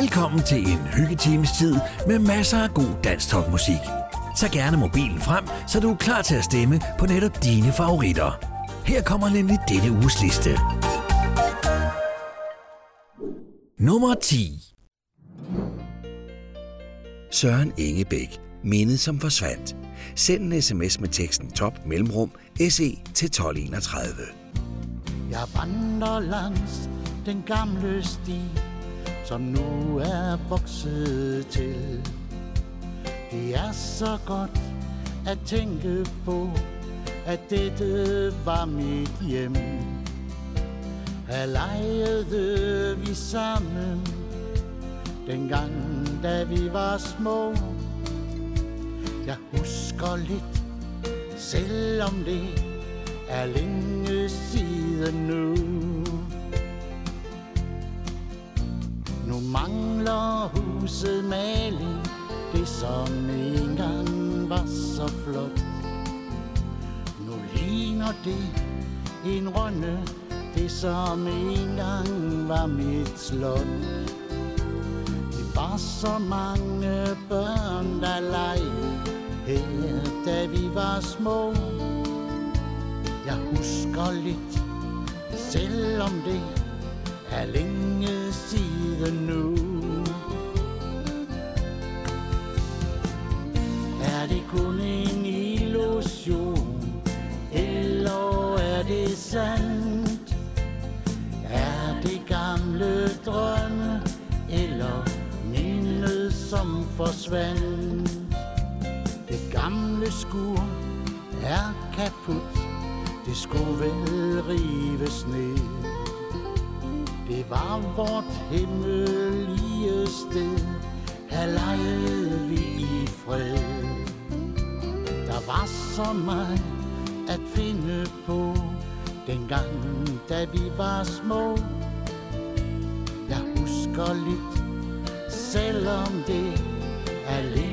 Velkommen til en hyggetimes tid med masser af god dansk topmusik. Tag gerne mobilen frem, så du er klar til at stemme på netop dine favoritter. Her kommer nemlig denne uges liste. Nummer 10 Søren Ingebæk, mindet som forsvandt. Send en sms med teksten top mellemrum SE til 1231. Jeg vandrer langs den gamle sti, som nu er vokset til. Det er så godt at tænke på, at dette var mit hjem. Her legede vi sammen, dengang da vi var små. Jeg husker lidt, selvom det er længe siden nu. Nu mangler huset maling, det som engang var så flot. Nu ligner det en rønne, det som engang var mit slot. Det var så mange børn, der legede her, da vi var små. Jeg husker lidt, selvom det er længe siden nu. Er det kun en illusion, eller er det sandt? Er det gamle drømme, eller mindet som forsvandt? Det gamle skur er kaput, det skulle vel rives ned. Det var vort himmelige sted, her legede vi i fred. Der var så meget at finde på, dengang da vi var små. Jeg husker lidt, selvom det er lidt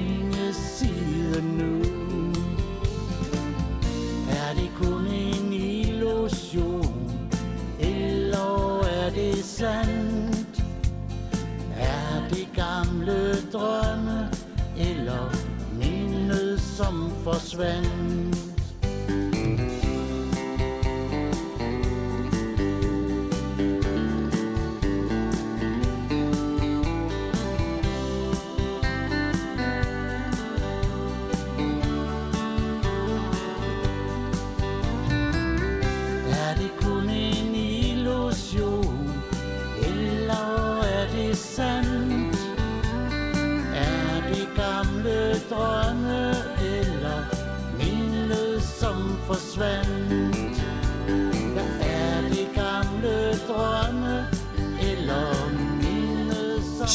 Er det gamle drømme, eller mindet som forsvandt?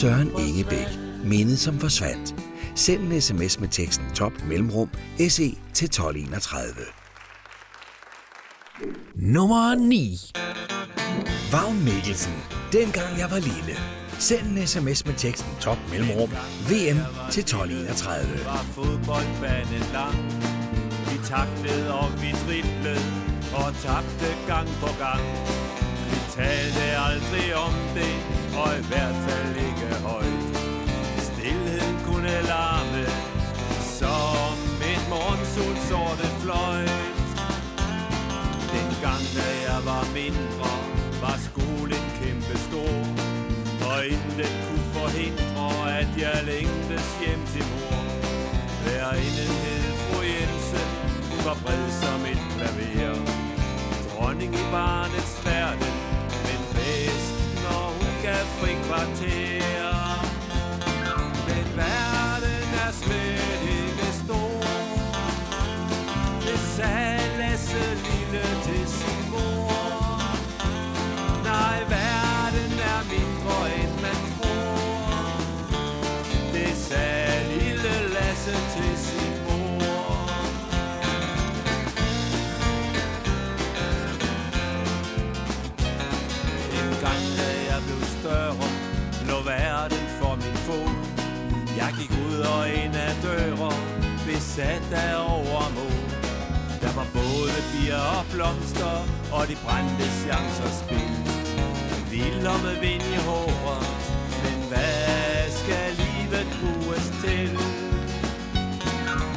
Søren? Ingebæk, mindet som forsvandt. Send en sms med teksten top mellemrum SE til 1231. Nummer 9 Vagn Mikkelsen. Dengang jeg var lille. Send en sms med teksten top mellemrum VM til 1231. var fodboldbanen lang. Vi taklede og vi driblede og tabte gang på gang. Vi talte aldrig om det, og i hvert fald ikke højt. Stilheden kunne larme, som et morgensol sorte fløjt. Dengang da jeg var mindre, var skolen kæmpe stor. Og intet kunne forhindre, at jeg længtes hjem til mor. Værinden hed fru Jensen, var bred som et klaver. Dronning i barnets verden, hun. Men verden er slet ikke stor. Det sagde lille til Jeg gik ud og ind af døre, besat af overmod. Der var både bier og blomster, og de brændte chancer spil. Vild og med vind i håret, men hvad skal livet bruges til?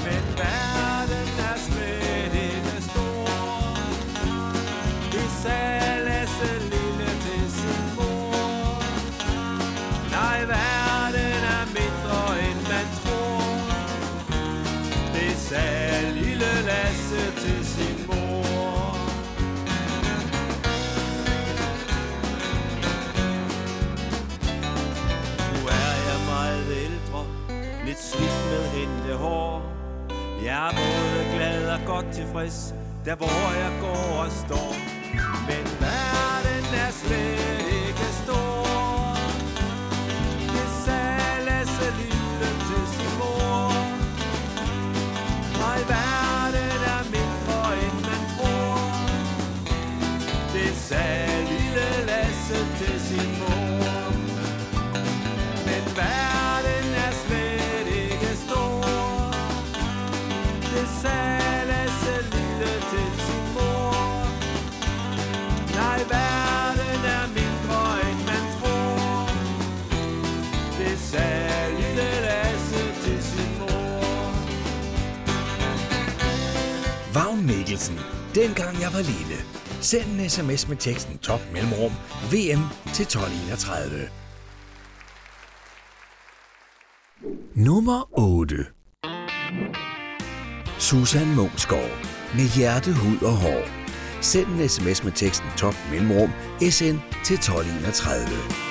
Men hvad Jeg er både glad og godt tilfreds, der hvor jeg går og står. Men verden er svær. Ditlevsen. Dengang jeg var lille. Send en sms med teksten top mellemrum VM til 1231. Nummer 8 Susan Mumsgaard. Med hjerte, hud og hår. Send en sms med teksten top mellemrum SN til 1231.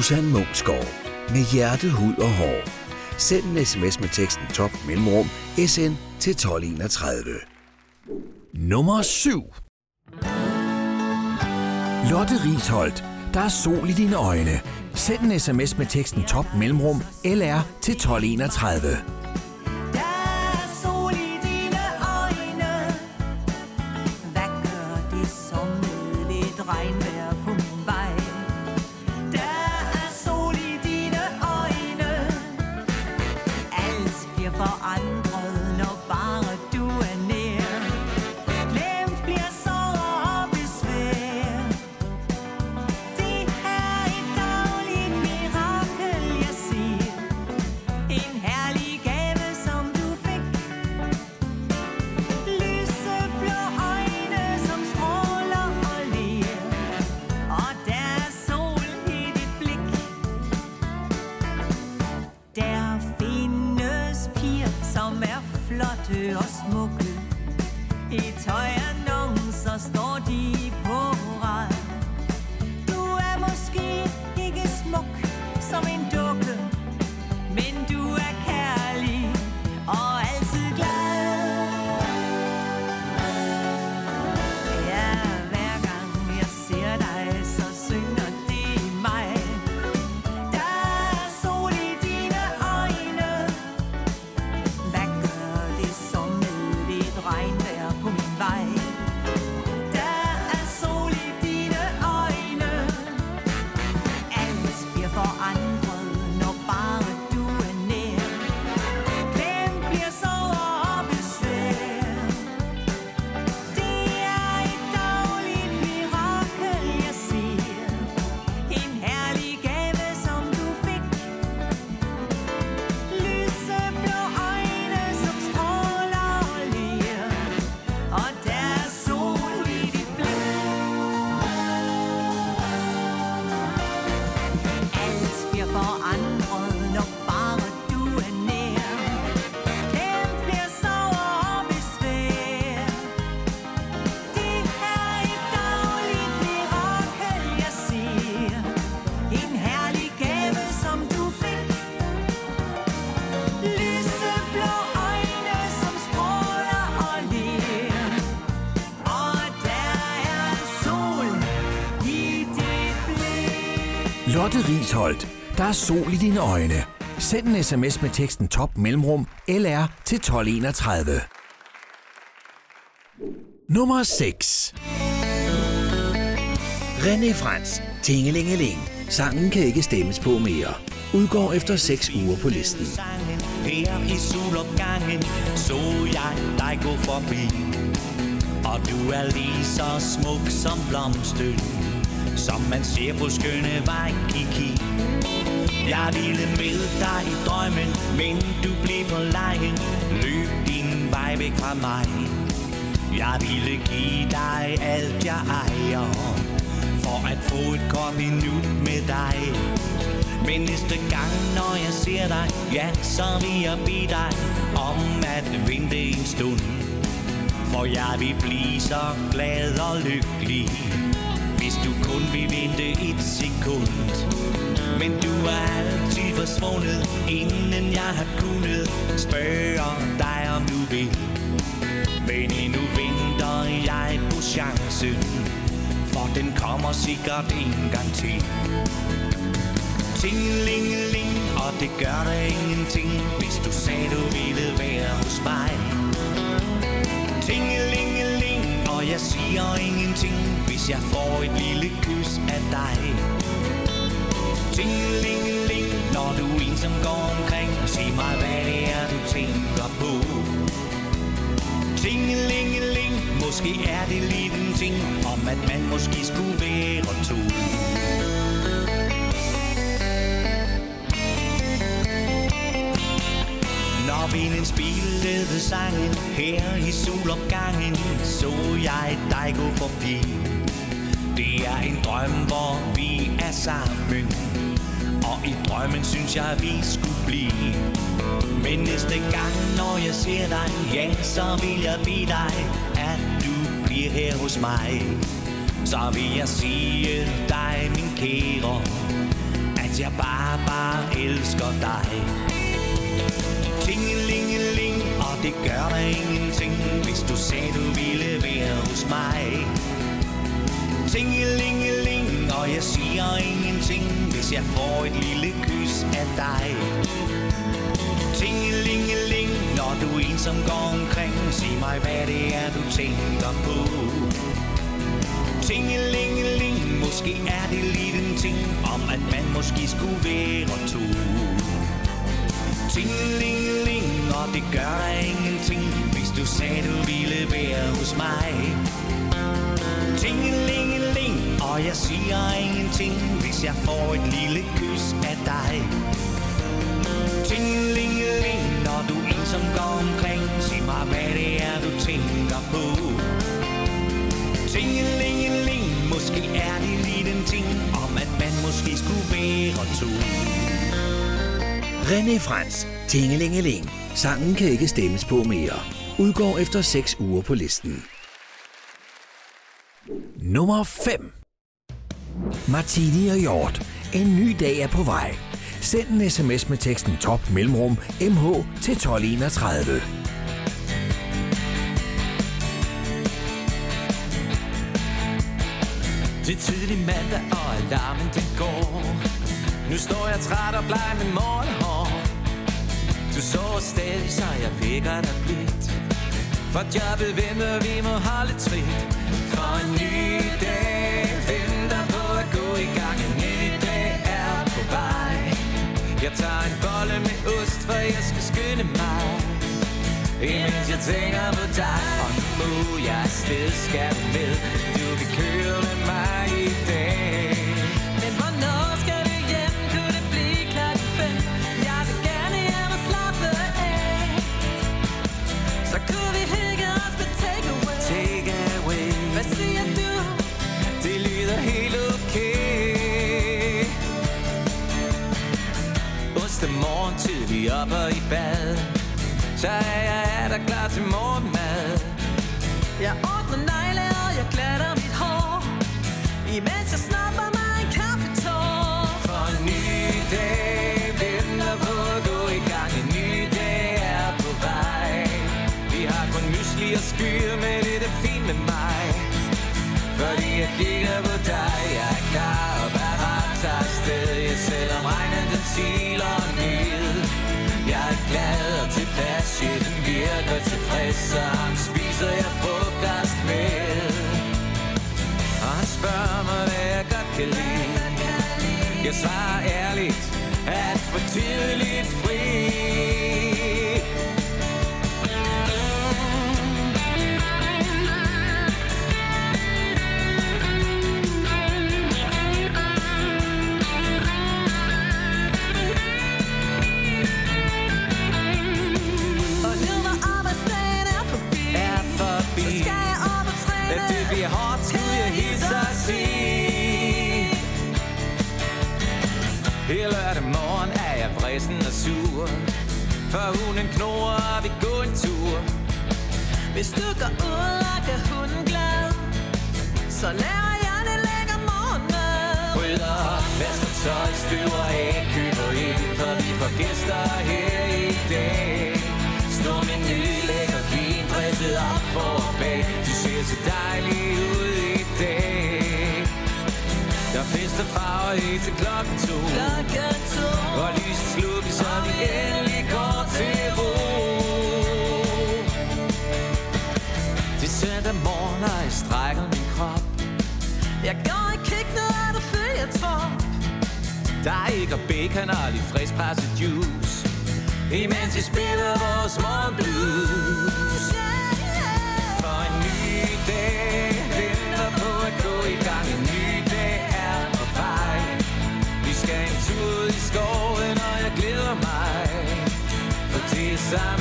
Susan Munchsgaard. Med hjertet, hud og hår. Send en sms med teksten top mellemrum sn til 1231. Nummer 7 Lotte Risholdt. Der er sol i dine øjne. Send en sms med teksten top mellemrum LR til 1231. regne Lotte Risholdt, der er sol i dine øjne. Send en sms med teksten top mellemrum LR til 1231. Nummer 6 René Frans, Tingelingeling. Sangen kan ikke stemmes på mere. Udgår efter 6 uger på listen. Her i solopgangen Så jeg dig gå forbi Og du er lige så smuk som blomsten som man ser på skønne Waikiki Jeg ville med dig i drømmen Men du blev for lejen. Løb din vej væk fra mig. Jeg ville give dig alt jeg ejer For at få et kort minut med dig. Men næste gang, når jeg ser dig, ja, så vil jeg bede dig om at vente en stund. For jeg vil blive så glad og lykkelig, du kun vil vente et sekund. Men du er altid forsvundet, inden jeg har kunnet spørge dig, om du vil. Men endnu venter jeg på chancen, for den kommer sikkert en gang til. Tingelingeling, og det gør der ingenting, hvis du sagde, du ville være hos mig. Tingelingeling, jeg siger ingenting, hvis jeg får et lille kys af dig. Tingelingeling, når du ensom går omkring, sig mig, hvad det er, du tænker på. Tingelingeling, måske er det lidt en ting, om at man måske skulle være to. Vindens vinden spillede sangen her i solopgangen, så jeg dig gå forbi. Det er en drøm, hvor vi er sammen, og i drømmen synes jeg, vi skulle blive. Men næste gang, når jeg ser dig, ja, så vil jeg bede dig, at du bliver her hos mig. Så vil jeg sige dig, min kære, at jeg bare, bare elsker dig. Tingelingeling, og det gør der ingenting, hvis du sagde, du ville være hos mig. Tingelingeling, og jeg siger ingenting, hvis jeg får et lille kys af dig. Tingelingeling, når du ensom går omkring, sig mig, hvad det er, du tænker på. Tingelingeling, måske er det lidt en ting, om at man måske skulle være to. Tingelingeling, og det gør dig ingenting, hvis du sagde, du ville være hos mig. Tingelingeling, og jeg siger ingenting, hvis jeg får et lille kys af dig. Tingelingeling, når du ensom går omkring, sig mig, hvad det er, du tænker på. Tingelingeling, måske er det lige den ting, om at man måske skulle være to. René Frans, Tingelingeling. Sangen kan ikke stemmes på mere. udgår efter 6 uger på listen. Nummer 5 Martini og Hjort. En ny dag er på vej. Send en sms med teksten top mellemrum mh til 1231. Det er tidlig mandag, og alarmen den går Nu står jeg træt og bleg med morgenhår du så stadig, så jeg vækker dig blidt For jobbet venter, vi må holde trit. For en ny dag venter på at gå i gang. En ny dag er på vej. Jeg tager en bolle med ost, for jeg skal skynde mig. Imens jeg tænker på dig. Og nu jeg afsted skal med. Du kan køre med mig i dag. Tilfreds ham spiser jeg frokost med. Og han spørger mig, hvad jeg godt kan lide. Jeg svarer så laver jeg en lækker morgenmad. Rydder op, vasker tøj, støver af, køber ind, for vi får gæster her i dag. Stor menu, lækker vin, dresset op for bag. Du ser så dejlig ud i dag. Der er fest og farver helt til klokken to. Klokken to. Og lyset slukkes, så vi endelig går til ro. Det er søndag morgen, og jeg strækker min. Jeg går i køkkenet, og du følger trop. Der er ikke og bacon og lidt frisk presset juice. Imens vi spiller vores morgen blues. For en ny dag venter på at gå i gang. En ny dag er på vej. Vi skal en tur i skoven, og jeg glæder mig. For det er sammen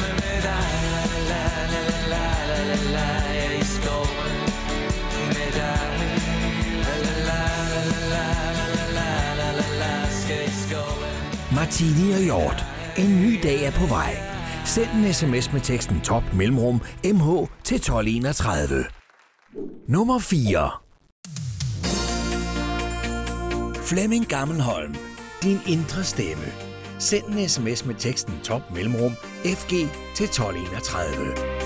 tidligere og Hjort. En ny dag er på vej. Send en sms med teksten top mellemrum mh til 1231. Nummer 4 Flemming Gammelholm. Din indre stemme. Send en sms med teksten top mellemrum fg til 1231.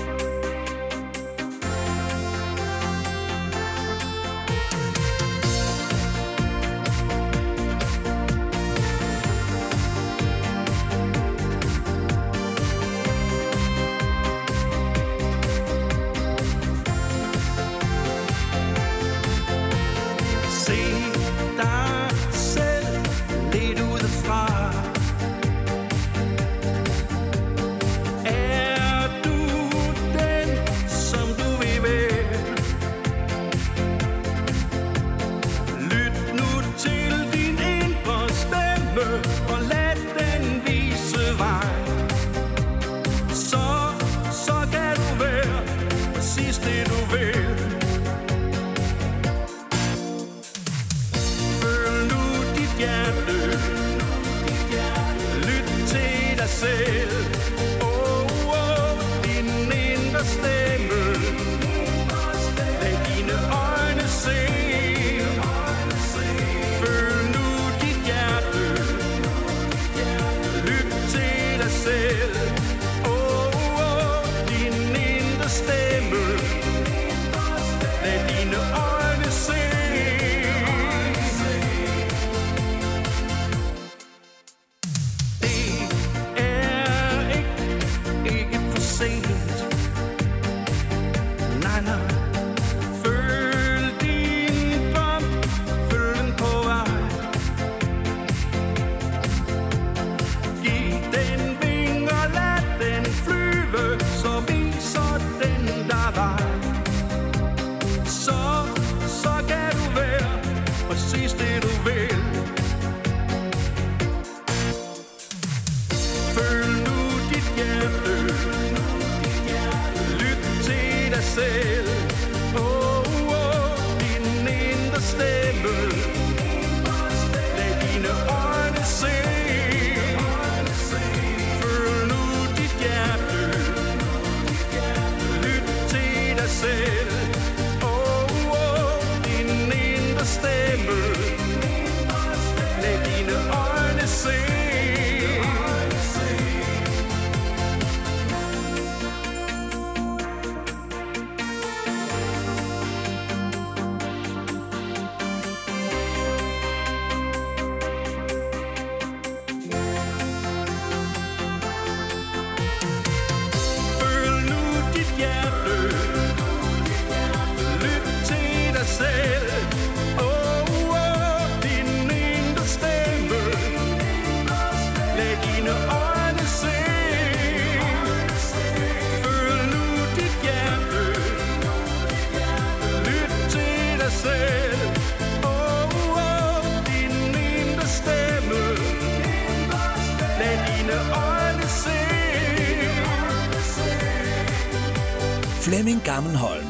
Gammelholm.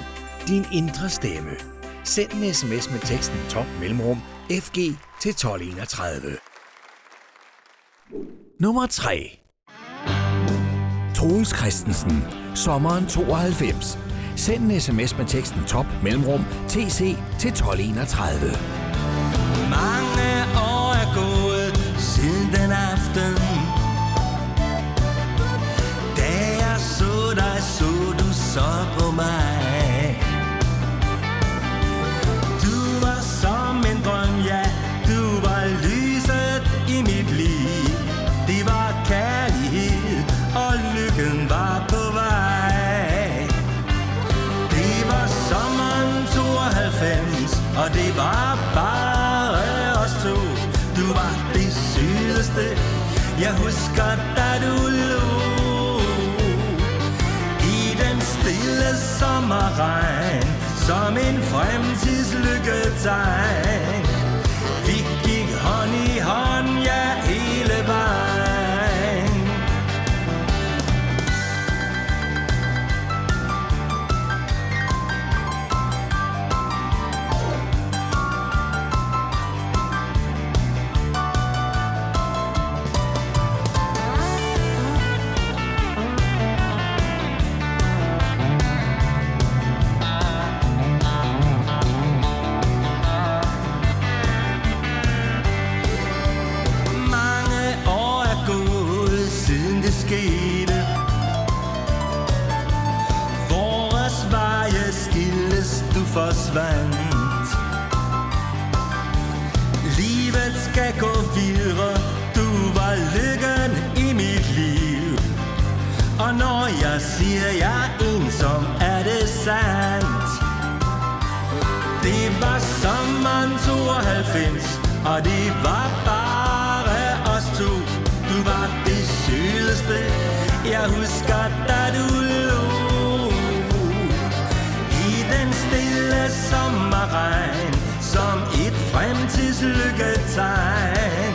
Din indre stemme. Send en sms med teksten top mellemrum FG til 1231. Nummer 3. Troels Christensen. Sommeren 92. Send en sms med teksten top mellemrum TC til 1231. var bare os to. Du var det sydeste, jeg husker, da du lå. I den stille sommerregn, som en fremtidslykketegn. Vi jeg ensom, er det sandt det var sommeren 92, og det var bare os to. Du var det sydeste, jeg husker, da du lå. I den stille sommerregn, som et fremtidslykketegn.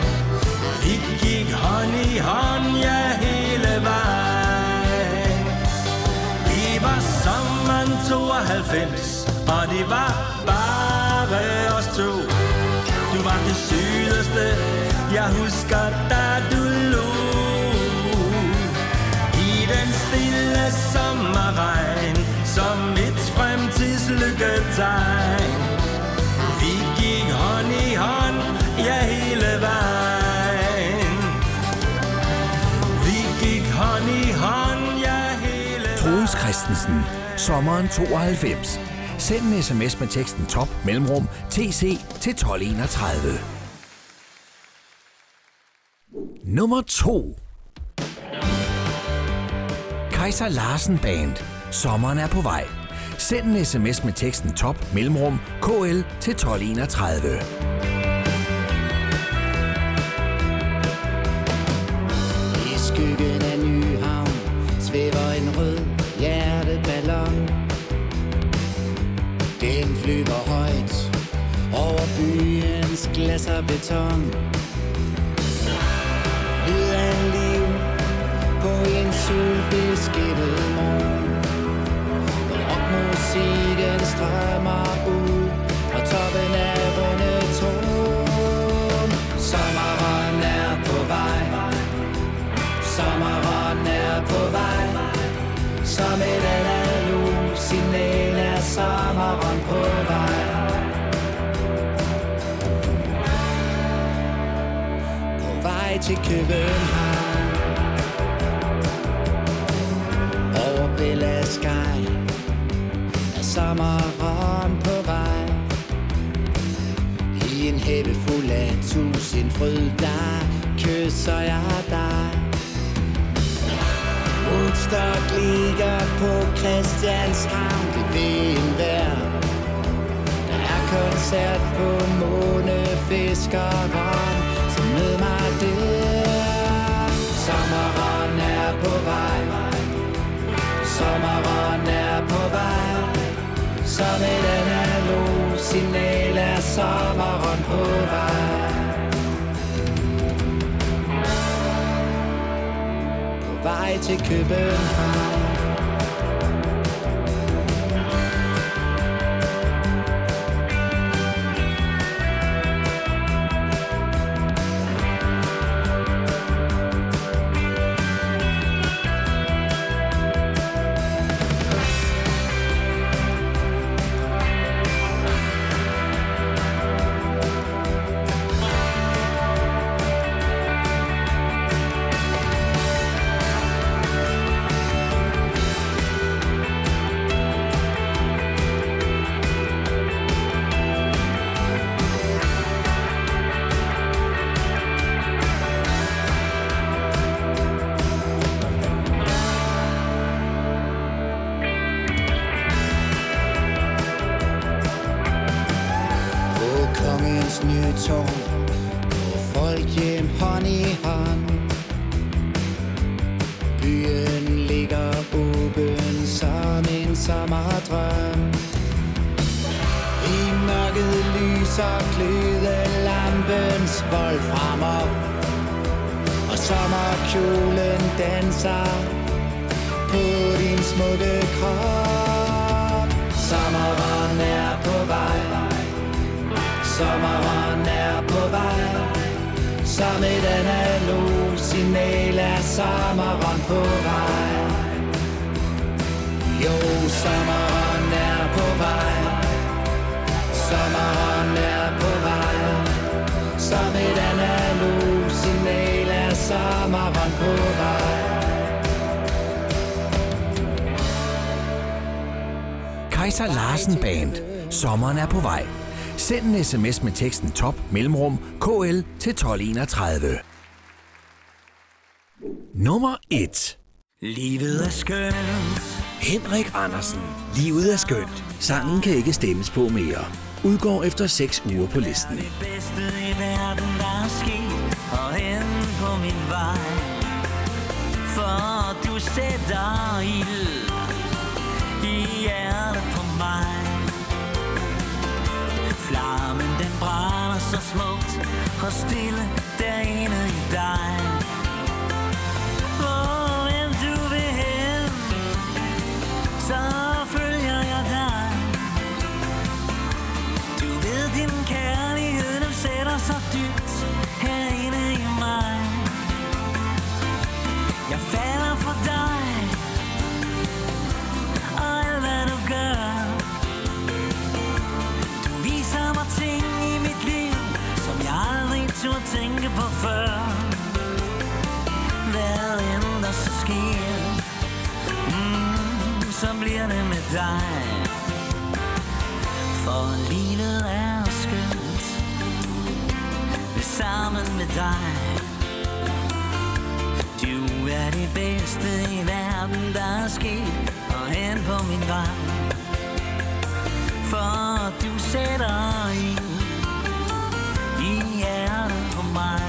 Vi gik hånd i hånd, ja, 90 og det var bare os to. Du var det sydeste, jeg husker, da du lå. I den stille sommerregn, som et fremtidslykketegn. Vi gik hånd i hånd, ja, hele vejen. Vi gik hånd i hånd, ja, hele Troels Christensen. Sommeren 92. Send en sms med teksten top mellemrum TC til 1231. Nummer 2. Kaiser Larsen Band. Sommeren er på vej. Send en sms med teksten top mellemrum KL til 1231. I skyggen Den flyver højt over byens glas og beton. Lyd af liv på en solbeskættet morgen. Rockmusikken strømmer ud fra toppen af Rundetårn. Sommeren er på vej. Sommeren er på vej Som en til København Over Bella Sky Er sommeren på vej. I en hæppe fuld af tusind fryd Der kysser jeg dig. Woodstock ligger på Christianshavn Det ved en vær Der er koncert på Månefiskeren med mig der. Sommeren er på vej. Sommeren er på vej. Som et analog signal er sommeren på vej. På vej til København. Sommeren er på vej Som et analog signal er sommeren på vej Kaiser Larsen Band. Sommeren er på vej. Send en sms med teksten top mellemrum KL til 1231. Nummer 1. Livet er skønt. Henrik Andersen. Livet er skønt. Sangen kan ikke stemmes på mere. Udgår efter 6 uger på listen. Det bedste i verden, der er sket Og hen på min vej. For du sætter ild I hjertet på mig. Flammen den brænder så smukt Og stille derinde i dig. Hvor end du vil hen Så så dybt herinde i mig. Jeg falder for dig, og alt hvad du gør. Du viser mig ting i mit liv, som jeg aldrig turde tænke på før. Hvad end der så sker, mm, så bliver det med dig. For livet er sammen med dig. Du er det bedste i verden, der er sket Og hen på min vej. For du sætter ild I hjertet på mig.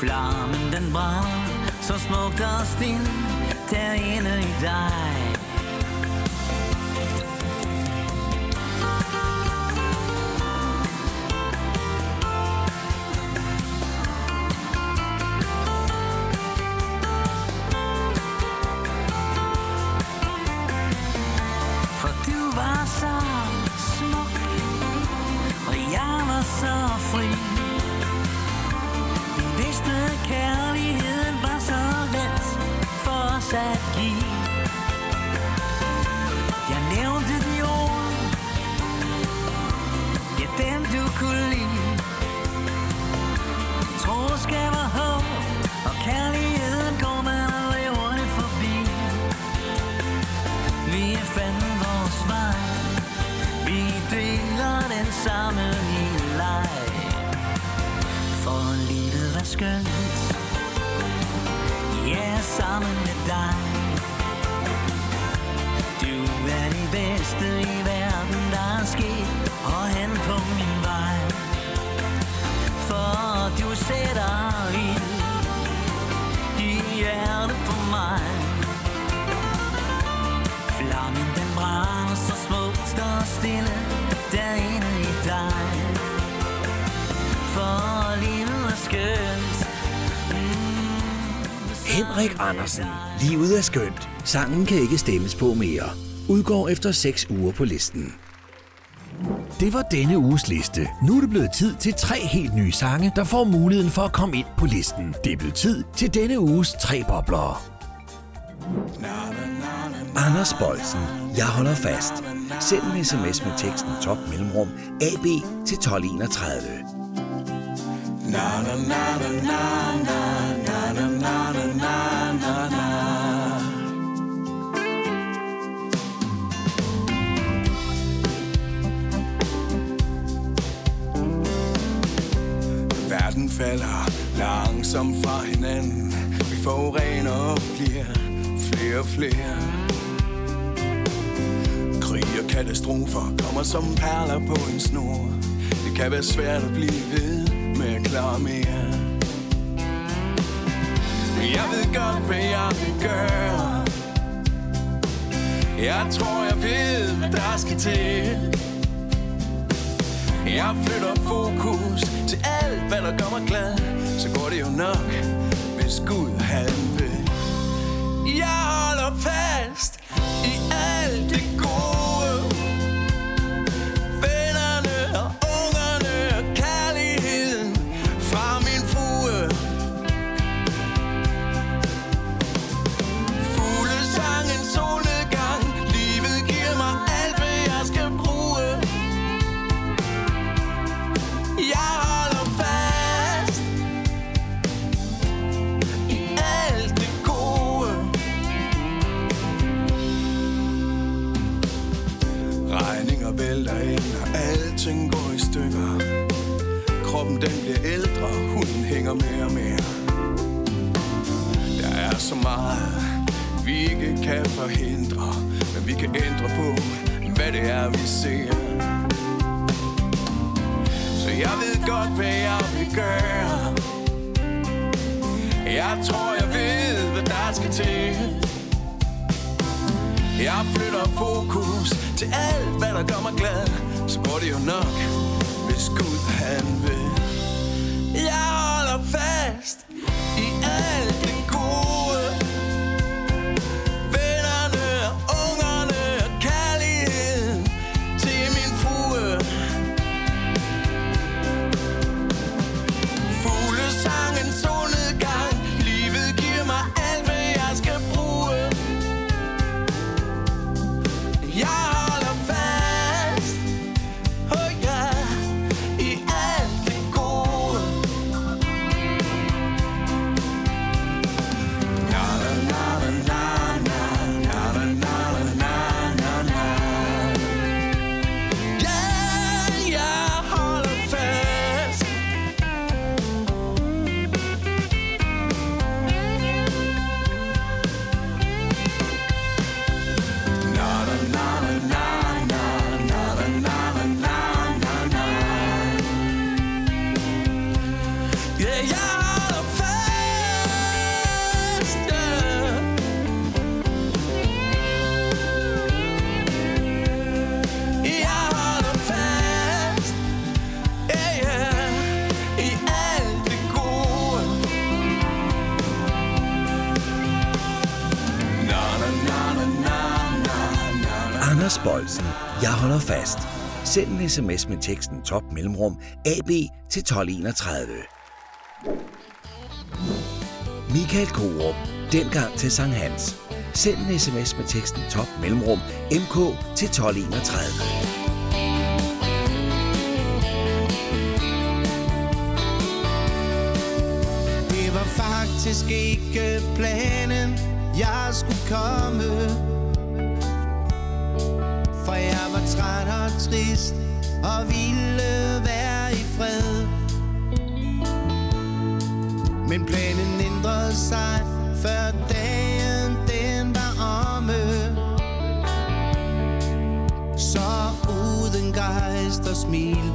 Flammen den brænder Så smukt og stille Derinde i dig. Henrik Andersen. Livet er skønt. Sangen kan ikke stemmes på mere. Udgår efter 6 uger på listen. Det var denne uges liste. Nu er det blevet tid til tre helt nye sange, der får muligheden for at komme ind på listen. Det er blevet tid til denne uges tre bobler. Anders Bolsen. Jeg holder fast. Send en sms med teksten top mellemrum AB til 1231 na na na na The Verden falder langsomt fra hinanden. Vi forurener og bliver flere og flere. Krig og Katastrofer kommer som perler på en snor. Det kan være svært at blive ved med at klare mere. Jeg ved godt, hvad jeg vil gøre. Jeg tror, jeg ved, hvad der skal til. Jeg flytter fokus til alt, hvad der gør mig glad. Så går det jo nok, hvis Gud han vil. Jeg holder fast i alt det gode. Huden mere og mere. Der er så meget, vi ikke kan forhindre Men vi kan ændre på, hvad det er, vi ser. Så jeg ved godt, hvad jeg vil gøre. Jeg tror, jeg ved, hvad der skal til. Jeg flytter fokus til alt, hvad der gør mig glad. Så går det jo nok, hvis Gud han mal. Send en sms med teksten top mellemrum AB til 1231. Michael Korup. Dengang til Sankt Hans. Send en sms med teksten top mellemrum MK til 1231. Det var faktisk ikke planen, jeg skulle komme træt og trist og ville være i fred. Men planen ændrede sig, før dagen den var omme. Så uden gejst og smil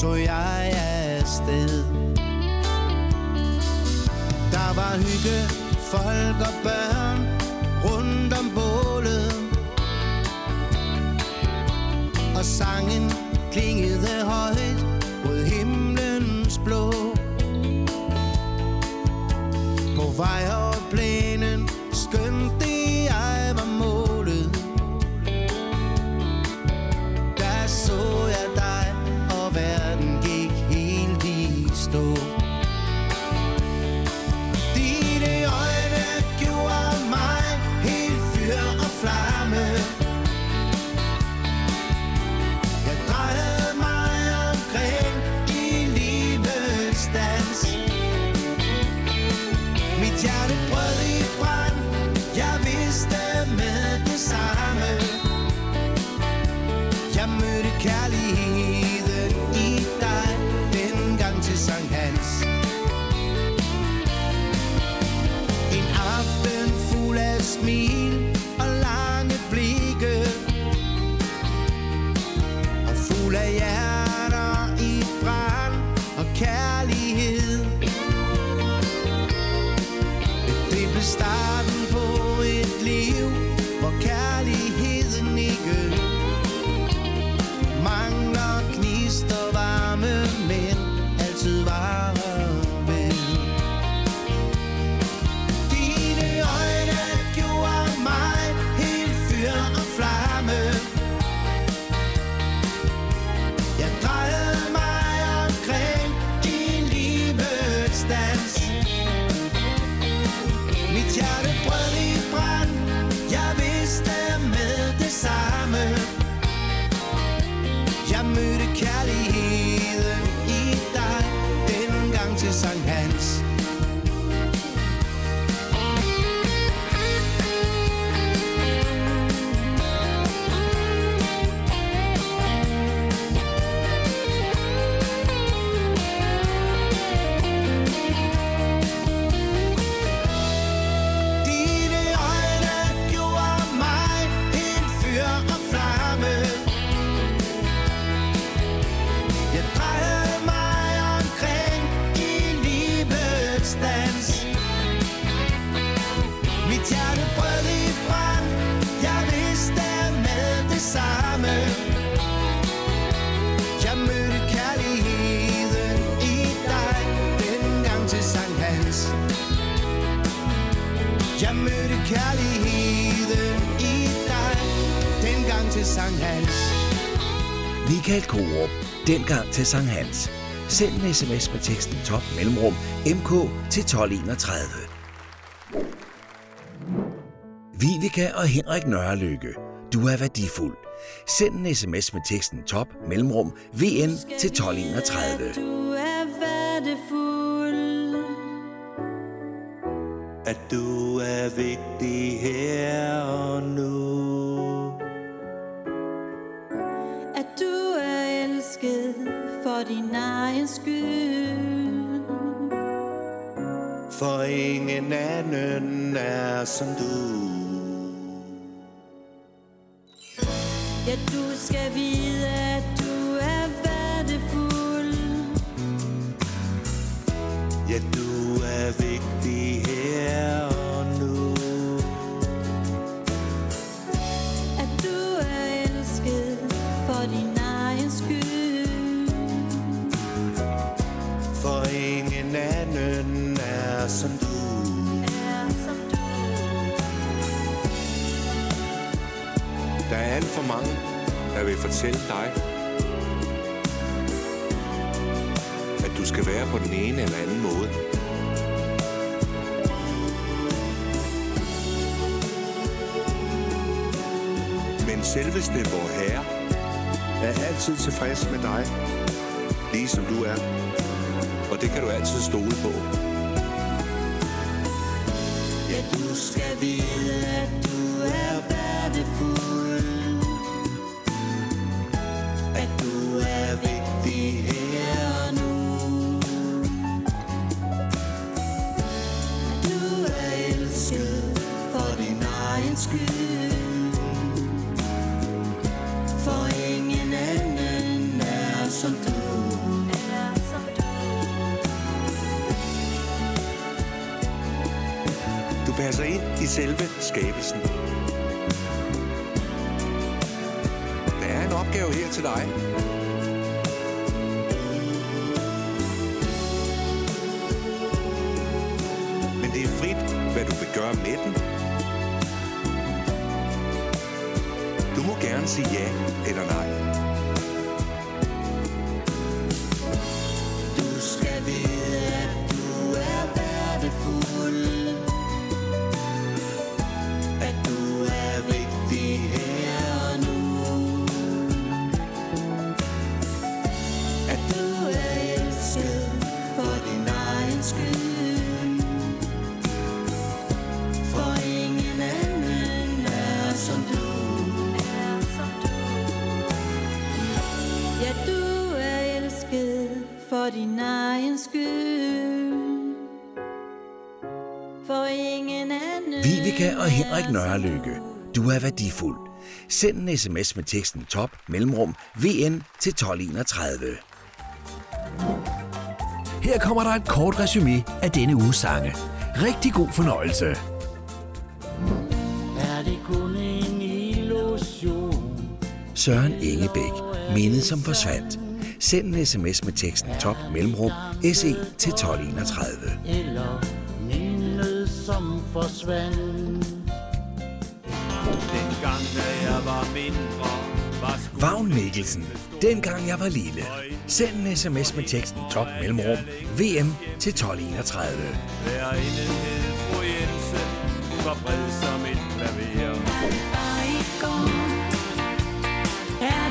tog jeg afsted. Der var hygge, folk og børn rundt om sangen klingede højt mod himlens blå. På vej op Michael Korup. Dengang til Sankt Hans. Send en sms med teksten top mellemrum mk til 1231. Viveka og Henrik Nørrelykke. Du er værdifuld. Send en sms med teksten top mellemrum vn til 1231. Du er værdefuld. At du er vigtig her og nu din egen skyld. For ingen anden er som du Ja, du skal vide, at du er værdefuld. Ja, du er vigtig som du Er som du. Der er alt for mange, der vil fortælle dig, at du skal være på den ene eller anden måde. Men selveste vor Herre er altid tilfreds med dig, lige som du er. Og det kan du altid stole på. Du skal vide, at du er værdifuld 来 Henrik Nørrelykke. Du er værdifuld. Send en sms med teksten top mellemrum vn til 1231. Her kommer der et kort resume af denne uges sange. Rigtig god fornøjelse. Er det kun en illusion? Søren Ingebæk. Mindet som forsvandt. Send en sms med teksten top mellemrum se til 1231. Eller mindet som forsvandt? Dengang da jeg var mindre Vagn Mikkelsen. Dengang jeg var lille. Send en sms med teksten top mellemrum vm til 1231. Lærerinde hed fru Jensen var bred som et klaver Bare i går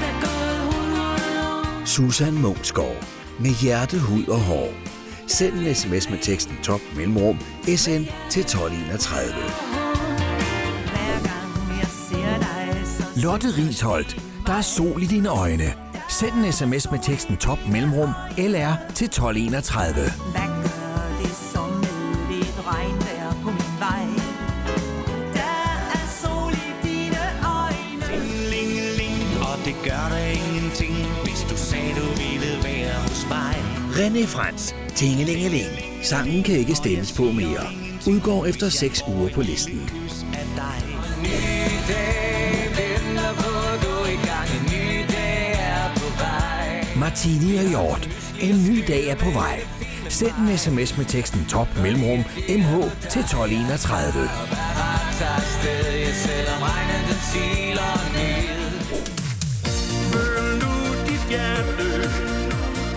der gået 100 år. Susan Mungsgaard. Med hjerte, hud og hår. Send en sms med teksten top mellemrum SN til 1231. Lotte Risholdt. Der er sol i dine øjne. Send en sms med teksten top mellemrum LR til 1231. Hvad gør det som med lidt regnvejr på min vej? Der er sol i dine øjne Lingeling, og det gør dig ingenting, hvis du sagde, du ville være hos mig. René Frans. Tingelingeling. Sangen kan ikke stemmes på mere. Udgår efter 6 uger på listen. Martini og Hjort. En ny dag er på vej. Send en sms med teksten top mellemrum MH til 1231.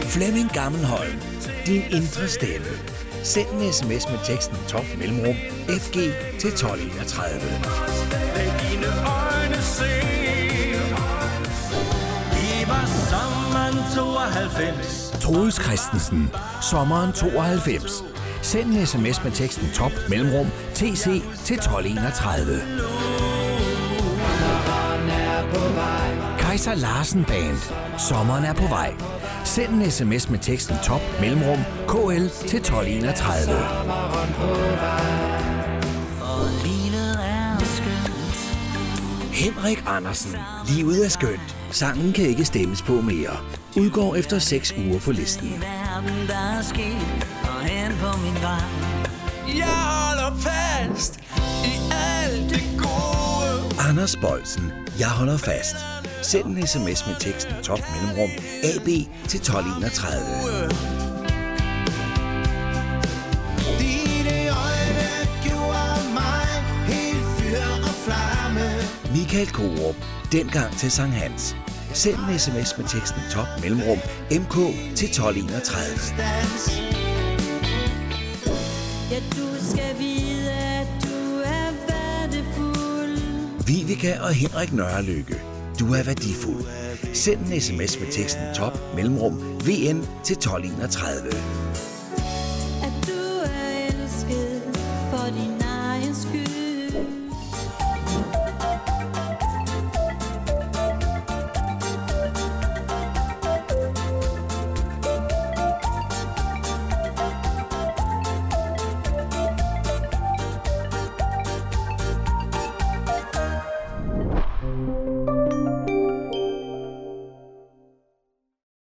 Flemming Gammelholm. Din indre stemme. Send en sms med teksten top mellemrum FG til 1231. Lad dine øjne se 92 Troels Christensen. Sommeren 92. Send en sms med teksten top mellemrum TC til 1231. Kaiser Larsen Band. Sommeren er på vej. Send en sms med teksten top mellemrum KL til 1231. For livet er skønt Henrik Andersen. Livet er skønt. Sangen kan ikke stemmes på mere. Udgår efter 6 uger på listen. Verden der er sket Og hen på min vej Jeg holder fast i alt det gode. Anders Bolsen. Jeg holder fast. Send en sms med teksten top mellemrum AB til 1231. Dine øjne gjorde mig helt fyr og flamme. Michael Korup. Dengang til Sankt Hans. Send en sms med teksten top mellemrum MK til 1231. Dans. Ja, du skal vide, at du er værdifuld. Viveka og Henrik Nørrelykke. Du er værdifuld. Send en sms med teksten top mellemrum VN til 1231.